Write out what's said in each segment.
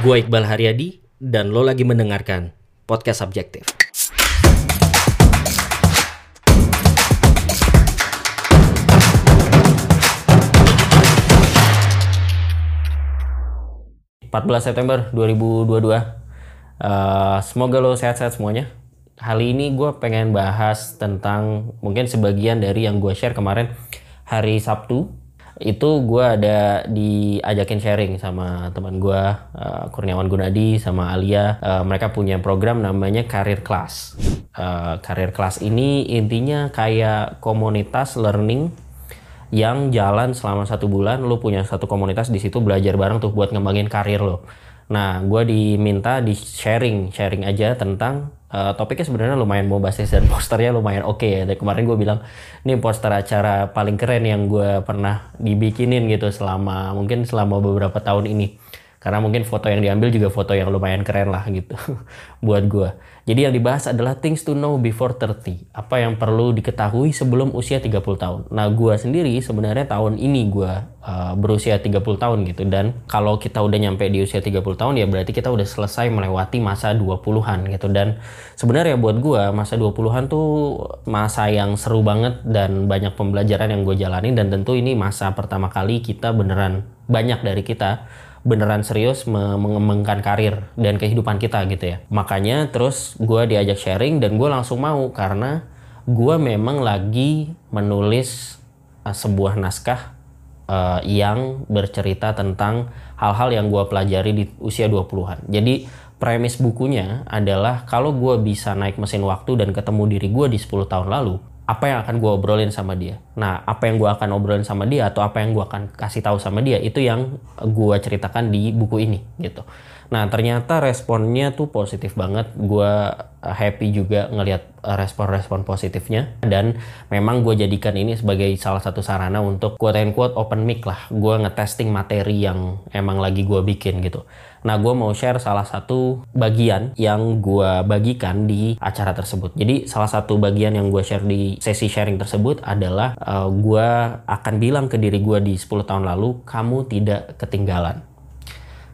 Gue Iqbal Haryadi dan lo lagi mendengarkan Podcast Subjektif. ...14 September 2022 uh, Semoga lo sehat-sehat semuanya. Kali ini gue pengen bahas tentang Mungkin sebagian dari yang gue share kemarin Hari Sabtu itu gue ada diajakin sharing sama teman gue uh, Kurniawan Gunadi sama Alia. Uh, mereka punya program namanya Career Class uh, Career Class ini intinya kayak komunitas learning yang jalan selama satu bulan lo punya satu komunitas di situ belajar bareng tuh buat ngembangin karir lo. Nah gue diminta di sharing sharing aja tentang uh, topiknya sebenarnya lumayan mau basis dan posternya lumayan oke okay ya. Dari kemarin gue bilang ini poster acara paling keren yang gue pernah dibikinin gitu selama mungkin selama beberapa tahun ini karena mungkin foto yang diambil juga foto yang lumayan keren lah gitu buat gue. Jadi yang dibahas adalah things to know before 30. Apa yang perlu diketahui sebelum usia 30 tahun. Nah gue sendiri sebenarnya tahun ini gue uh, berusia 30 tahun gitu. Dan kalau kita udah nyampe di usia 30 tahun ya berarti kita udah selesai melewati masa 20-an gitu. Dan sebenarnya buat gue masa 20-an tuh masa yang seru banget dan banyak pembelajaran yang gue jalani. Dan tentu ini masa pertama kali kita beneran banyak dari kita beneran serius mengembangkan karir dan kehidupan kita gitu ya. Makanya terus gue diajak sharing dan gue langsung mau karena gue memang lagi menulis uh, sebuah naskah uh, yang bercerita tentang hal-hal yang gue pelajari di usia 20-an. Jadi premis bukunya adalah kalau gue bisa naik mesin waktu dan ketemu diri gue di 10 tahun lalu, apa yang akan gue obrolin sama dia. Nah, apa yang gue akan obrolin sama dia atau apa yang gue akan kasih tahu sama dia itu yang gue ceritakan di buku ini gitu. Nah, ternyata responnya tuh positif banget. Gue uh, happy juga ngelihat uh, respon-respon positifnya dan memang gue jadikan ini sebagai salah satu sarana untuk quote and quote open mic lah. Gue ngetesting materi yang emang lagi gue bikin gitu. Nah, gue mau share salah satu bagian yang gue bagikan di acara tersebut. Jadi, salah satu bagian yang gue share di sesi sharing tersebut adalah uh, gue akan bilang ke diri gue di 10 tahun lalu, kamu tidak ketinggalan.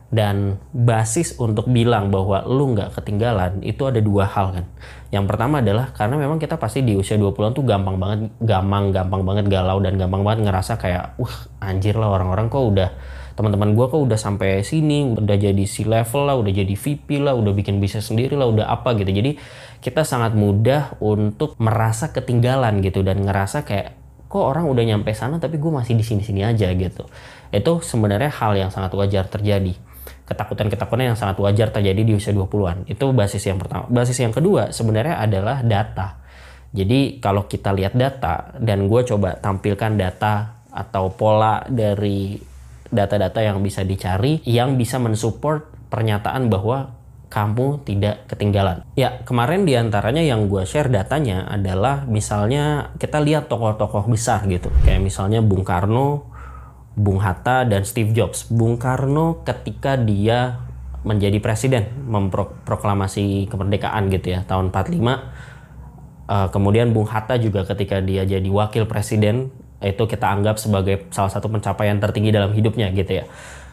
Dan basis untuk bilang bahwa lu nggak ketinggalan itu ada dua hal kan. Yang pertama adalah karena memang kita pasti di usia 20-an tuh gampang banget, gampang, gampang banget galau dan gampang banget ngerasa kayak, wah anjir lah orang-orang kok udah teman-teman gue kok udah sampai sini udah jadi C level lah udah jadi VP lah udah bikin bisnis sendiri lah udah apa gitu. Jadi kita sangat mudah untuk merasa ketinggalan gitu dan ngerasa kayak kok orang udah nyampe sana tapi gue masih di sini-sini aja gitu. Itu sebenarnya hal yang sangat wajar terjadi. Ketakutan-ketakutan yang sangat wajar terjadi di usia 20-an itu basis yang pertama. Basis yang kedua sebenarnya adalah data. Jadi kalau kita lihat data dan gue coba tampilkan data atau pola dari data-data yang bisa dicari yang bisa mensupport pernyataan bahwa kamu tidak ketinggalan. Ya, kemarin di antaranya yang gue share datanya adalah misalnya kita lihat tokoh-tokoh besar gitu. Kayak misalnya Bung Karno, Bung Hatta, dan Steve Jobs. Bung Karno ketika dia menjadi presiden, memproklamasi kemerdekaan gitu ya, tahun 45. Uh, kemudian Bung Hatta juga ketika dia jadi wakil presiden itu kita anggap sebagai salah satu pencapaian tertinggi dalam hidupnya gitu ya.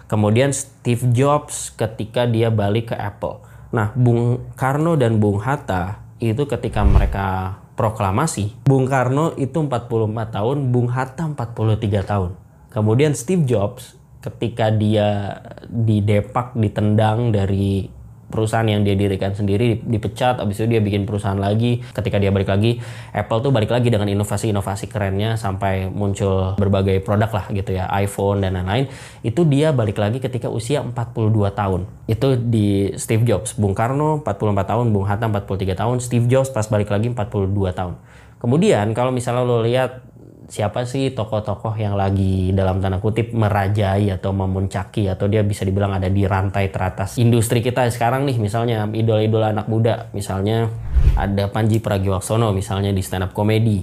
Kemudian Steve Jobs ketika dia balik ke Apple. Nah, Bung Karno dan Bung Hatta itu ketika mereka proklamasi, Bung Karno itu 44 tahun, Bung Hatta 43 tahun. Kemudian Steve Jobs ketika dia didepak, ditendang dari perusahaan yang dia dirikan sendiri dipecat habis itu dia bikin perusahaan lagi. Ketika dia balik lagi Apple tuh balik lagi dengan inovasi-inovasi kerennya sampai muncul berbagai produk lah gitu ya iPhone dan lain-lain. Itu dia balik lagi ketika usia 42 tahun. Itu di Steve Jobs. Bung Karno 44 tahun Bung Hatta 43 tahun Steve Jobs pas balik lagi 42 tahun. Kemudian kalau misalnya lo lihat siapa sih tokoh-tokoh yang lagi dalam tanda kutip merajai atau memuncaki atau dia bisa dibilang ada di rantai teratas industri kita sekarang nih? Misalnya idola-idola anak muda. Misalnya ada Panji Pragiwaksono misalnya di stand up comedy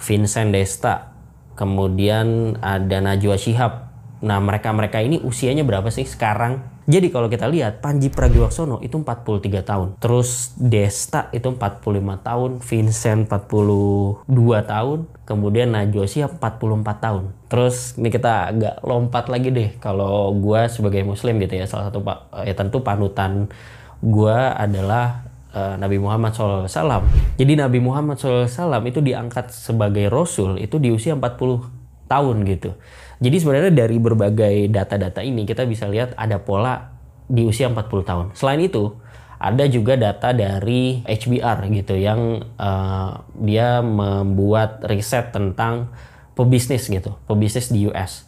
Vincent Desta. Kemudian ada Najwa Shihab. Nah mereka-mereka ini usianya berapa sih sekarang Jadi kalau kita lihat Panji Pragiwaksono itu 43 tahun. Terus Desta itu 45 tahun, Vincent 42 tahun, kemudian Najwa Shihab 44 tahun. Terus ini kita agak lompat lagi deh kalau gua sebagai muslim gitu ya salah satu pak ya tentu panutan gua adalah uh, Nabi Muhammad SAW. Jadi Nabi Muhammad SAW itu diangkat sebagai rasul itu di usia 40 tahun gitu. Jadi sebenarnya dari berbagai data-data ini kita bisa lihat ada pola di usia 40 tahun. Selain itu, ada juga data dari HBR gitu yang uh, dia membuat riset tentang pebisnis gitu, pebisnis di US.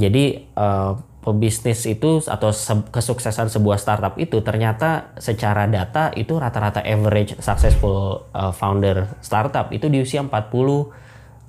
Jadi uh, pebisnis itu atau se kesuksesan sebuah startup itu ternyata secara data itu rata-rata average successful uh, founder startup itu di usia 40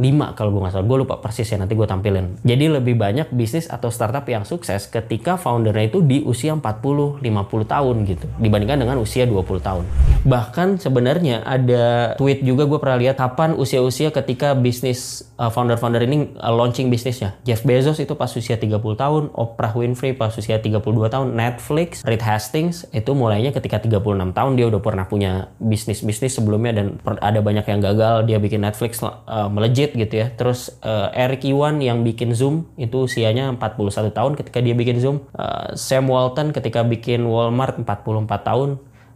5 kalau gue nggak salah. Gue lupa persis ya nanti gue tampilin. Jadi lebih banyak bisnis atau startup yang sukses ketika foundernya itu di usia 40-50 tahun gitu. Dibandingkan dengan usia 20 tahun. Bahkan sebenarnya ada tweet juga gue pernah lihat kapan usia-usia ketika bisnis founder-founder ini uh, launching bisnisnya. Jeff Bezos itu pas usia 30 tahun, Oprah Winfrey pas usia 32 tahun, Netflix, Reed Hastings itu mulainya ketika 36 tahun dia udah pernah punya bisnis-bisnis sebelumnya dan ada banyak yang gagal dia bikin Netflix uh, melejit gitu ya. Terus uh, Eric Iwan yang bikin Zoom itu usianya 41 tahun ketika dia bikin Zoom. Uh, Sam Walton ketika bikin Walmart 44 tahun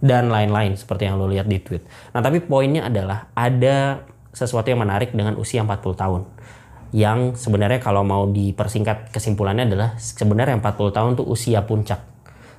dan lain-lain seperti yang lo lihat di tweet. Nah, tapi poinnya adalah ada sesuatu yang menarik dengan usia 40 tahun. Yang sebenarnya kalau mau dipersingkat kesimpulannya adalah sebenarnya 40 tahun itu usia puncak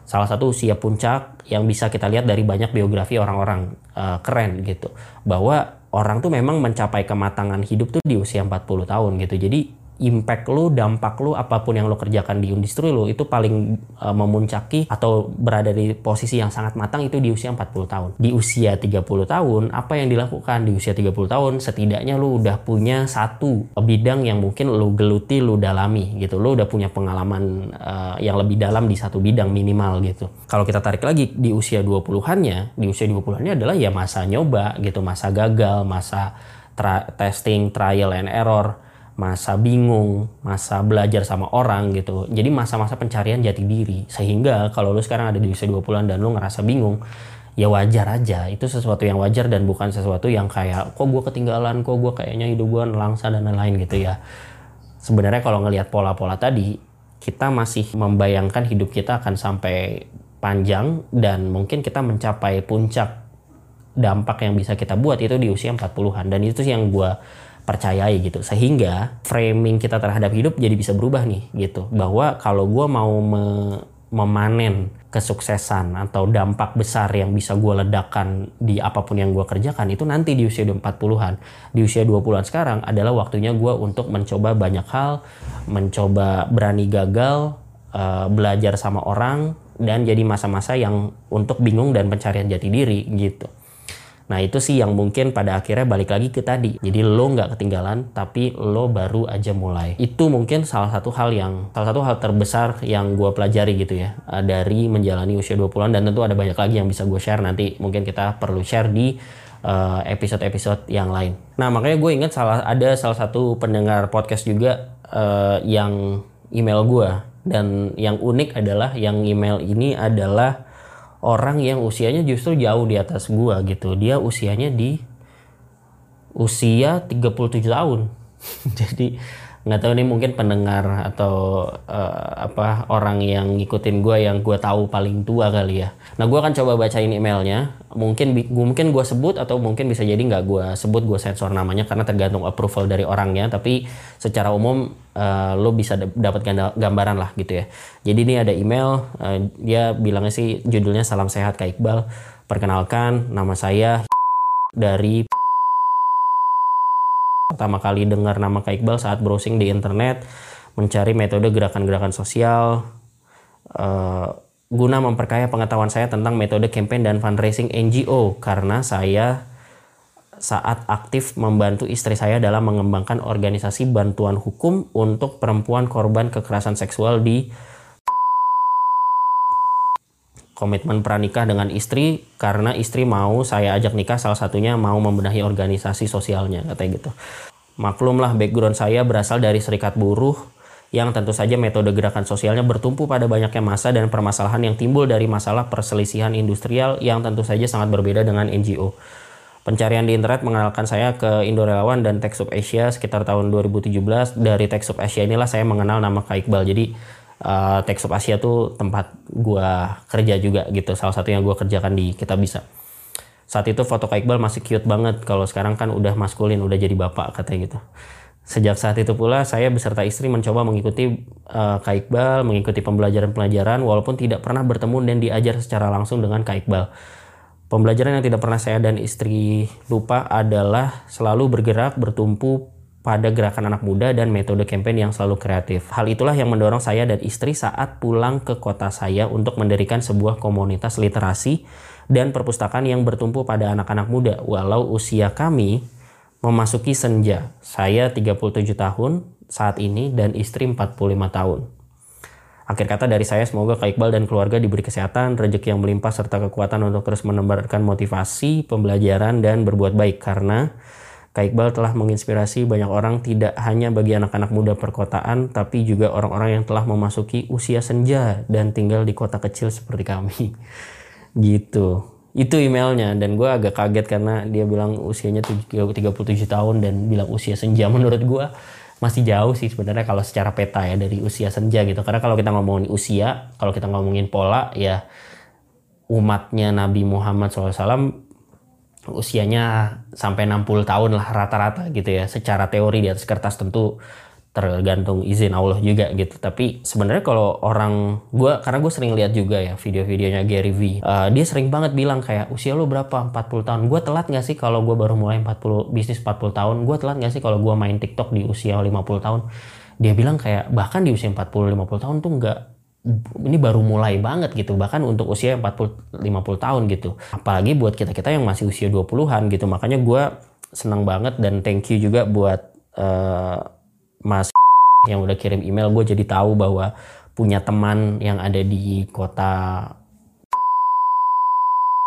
salah satu usia puncak yang bisa kita lihat dari banyak biografi orang-orang uh, keren gitu bahwa orang tuh memang mencapai kematangan hidup tuh di usia 40 tahun gitu. Jadi impact lu, dampak lu, apa pun yang lu kerjakan di industri lu itu paling uh, memuncaki atau berada di posisi yang sangat matang itu di usia 40 tahun. Di usia 30 tahun, apa yang dilakukan? Di usia 30 tahun, setidaknya lu udah punya satu bidang yang mungkin lu geluti, lu dalami gitu. Lu udah punya pengalaman uh, yang lebih dalam di satu bidang minimal gitu. Kalau kita tarik lagi di usia 20-annya, di usia 20-annya adalah ya masa nyoba gitu, masa gagal, masa tra testing, trial and error masa bingung, masa belajar sama orang gitu. Jadi masa-masa pencarian jati diri. Sehingga kalau lu sekarang ada di usia 20-an dan lu ngerasa bingung, ya wajar aja. Itu sesuatu yang wajar dan bukan sesuatu yang kayak kok gue ketinggalan, kok gue kayaknya hidup gue nelangsa dan lain-lain gitu ya. Sebenarnya kalau ngelihat pola-pola tadi, kita masih membayangkan hidup kita akan sampai panjang dan mungkin kita mencapai puncak dampak yang bisa kita buat itu di usia 40-an dan itu sih yang gue percayai gitu. Sehingga framing kita terhadap hidup jadi bisa berubah nih gitu. Bahwa kalau gue mau me memanen kesuksesan atau dampak besar yang bisa gue ledakan di apa pun yang gue kerjakan itu nanti di usia 40-an di usia 20-an sekarang adalah waktunya gue untuk mencoba banyak hal mencoba berani gagal uh, belajar sama orang dan jadi masa-masa yang untuk bingung dan pencarian jati diri gitu Nah itu sih yang mungkin pada akhirnya balik lagi ke tadi. Jadi lo nggak ketinggalan, tapi lo baru aja mulai. Itu mungkin salah satu hal yang salah satu hal terbesar yang gue pelajari gitu ya eh, dari menjalani usia 20-an dan tentu ada banyak lagi yang bisa gue share nanti. Mungkin kita perlu share di eh, episode-episode uh, yang lain. Nah makanya gue ingat salah ada salah satu pendengar podcast juga uh, yang email gue dan yang unik adalah yang email ini adalah orang yang usianya justru jauh di atas gua gitu. Dia usianya di usia 37 tahun. Jadi nggak tahu nih mungkin pendengar atau uh, apa orang yang ngikutin gue yang gue tahu paling tua kali ya. Nah gue akan coba bacain emailnya. Mungkin mungkin gue sebut atau mungkin bisa jadi nggak gue sebut gue sensor namanya karena tergantung approval dari orangnya. Tapi secara umum uh, lo bisa dapat gambaran lah gitu ya. Jadi ini ada email uh, dia bilangnya sih judulnya salam sehat Kak Iqbal. Perkenalkan nama saya dari pertama kali dengar nama Kak Iqbal saat browsing di internet mencari metode gerakan-gerakan sosial uh, guna memperkaya pengetahuan saya tentang metode campaign dan fundraising NGO karena saya saat aktif membantu istri saya dalam mengembangkan organisasi bantuan hukum untuk perempuan korban kekerasan seksual di komitmen pranikah dengan istri karena istri mau saya ajak nikah salah satunya mau membenahi organisasi sosialnya katanya gitu. Maklumlah background saya berasal dari serikat buruh yang tentu saja metode gerakan sosialnya bertumpu pada banyaknya masa dan permasalahan yang timbul dari masalah perselisihan industrial yang tentu saja sangat berbeda dengan NGO. Pencarian di internet mengenalkan saya ke Indo Relawan dan Sub Asia sekitar tahun 2017. Dari Sub Asia inilah saya mengenal nama Kak Iqbal. Jadi uh, Sub Asia tuh tempat gua kerja juga gitu. Salah satu yang gua kerjakan di Kita Bisa. Saat itu foto Kak Iqbal masih cute banget. Kalau sekarang kan udah maskulin, udah jadi bapak katanya gitu. Sejak saat itu pula saya beserta istri mencoba mengikuti uh, Kak Iqbal, mengikuti pembelajaran-pembelajaran walaupun tidak pernah bertemu dan diajar secara langsung dengan Kak Iqbal. Pembelajaran yang tidak pernah saya dan istri lupa adalah selalu bergerak bertumpu pada gerakan anak muda dan metode campaign yang selalu kreatif. Hal itulah yang mendorong saya dan istri saat pulang ke kota saya untuk mendirikan sebuah komunitas literasi dan perpustakaan yang bertumpu pada anak-anak muda walau usia kami memasuki senja. Saya 37 tahun saat ini dan istri 45 tahun. Akhir kata dari saya semoga Kak Iqbal dan keluarga diberi kesehatan, rezeki yang melimpah serta kekuatan untuk terus menebarkan motivasi, pembelajaran dan berbuat baik karena Kak Iqbal telah menginspirasi banyak orang tidak hanya bagi anak-anak muda perkotaan tapi juga orang-orang yang telah memasuki usia senja dan tinggal di kota kecil seperti kami. gitu. Itu emailnya dan gue agak kaget karena dia bilang usianya 37 tahun dan bilang usia senja menurut gue masih jauh sih sebenarnya kalau secara peta ya dari usia senja gitu. Karena kalau kita ngomongin usia, kalau kita ngomongin pola ya umatnya Nabi Muhammad SAW usianya sampai 60 tahun lah rata-rata gitu ya. Secara teori di atas kertas tentu tergantung izin Allah juga gitu. Tapi sebenarnya kalau orang gue karena gue sering lihat juga ya video-videonya Gary V uh, dia sering banget bilang kayak usia lu berapa? 40 tahun. Gue telat gak sih kalau gue baru mulai 40 bisnis 40 tahun? Gue telat gak sih kalau gue main TikTok di usia 50 tahun? Dia bilang kayak bahkan di usia 40 50 tahun tuh nggak ini baru mulai banget gitu. Bahkan untuk usia 40 50 tahun gitu. Apalagi buat kita-kita yang masih usia 20-an gitu. Makanya gue senang banget dan thank you juga buat uh, Mas yang udah kirim email gue jadi tahu bahwa punya teman yang ada di kota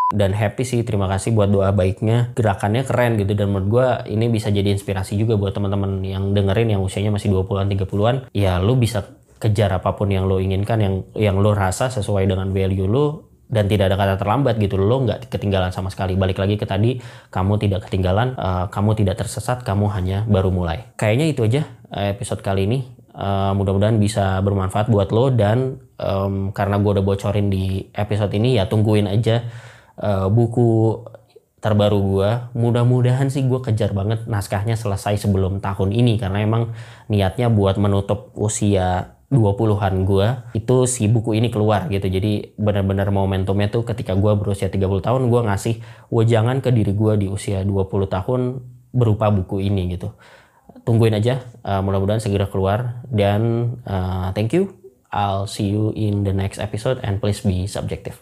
dan happy sih terima kasih buat doa baiknya. Gerakannya keren gitu dan menurut gue ini bisa jadi inspirasi juga buat teman-teman yang dengerin yang usianya masih 20-an 30-an ya lu bisa kejar apa pun yang lo inginkan yang yang lo rasa sesuai dengan value lo dan tidak ada kata terlambat gitu lo nggak ketinggalan sama sekali. Balik lagi ke tadi kamu tidak ketinggalan uh, kamu tidak tersesat kamu hanya baru mulai. Kayaknya itu aja eh, episode kali ini. Uh, mudah-mudahan bisa bermanfaat buat lo dan um, karena gue udah bocorin di episode ini ya tungguin aja uh, buku terbaru gue mudah-mudahan sih gue kejar banget naskahnya selesai sebelum tahun ini karena emang niatnya buat menutup usia 20-an gue itu si buku ini keluar gitu. Jadi benar-benar momentumnya tuh ketika gue berusia 30 tahun gue ngasih wejangan ke diri gue di usia 20 tahun berupa buku ini gitu. Tungguin aja uh, mudah-mudahan segera keluar. Dan uh, thank you. I'll see you in the next episode and please be subjective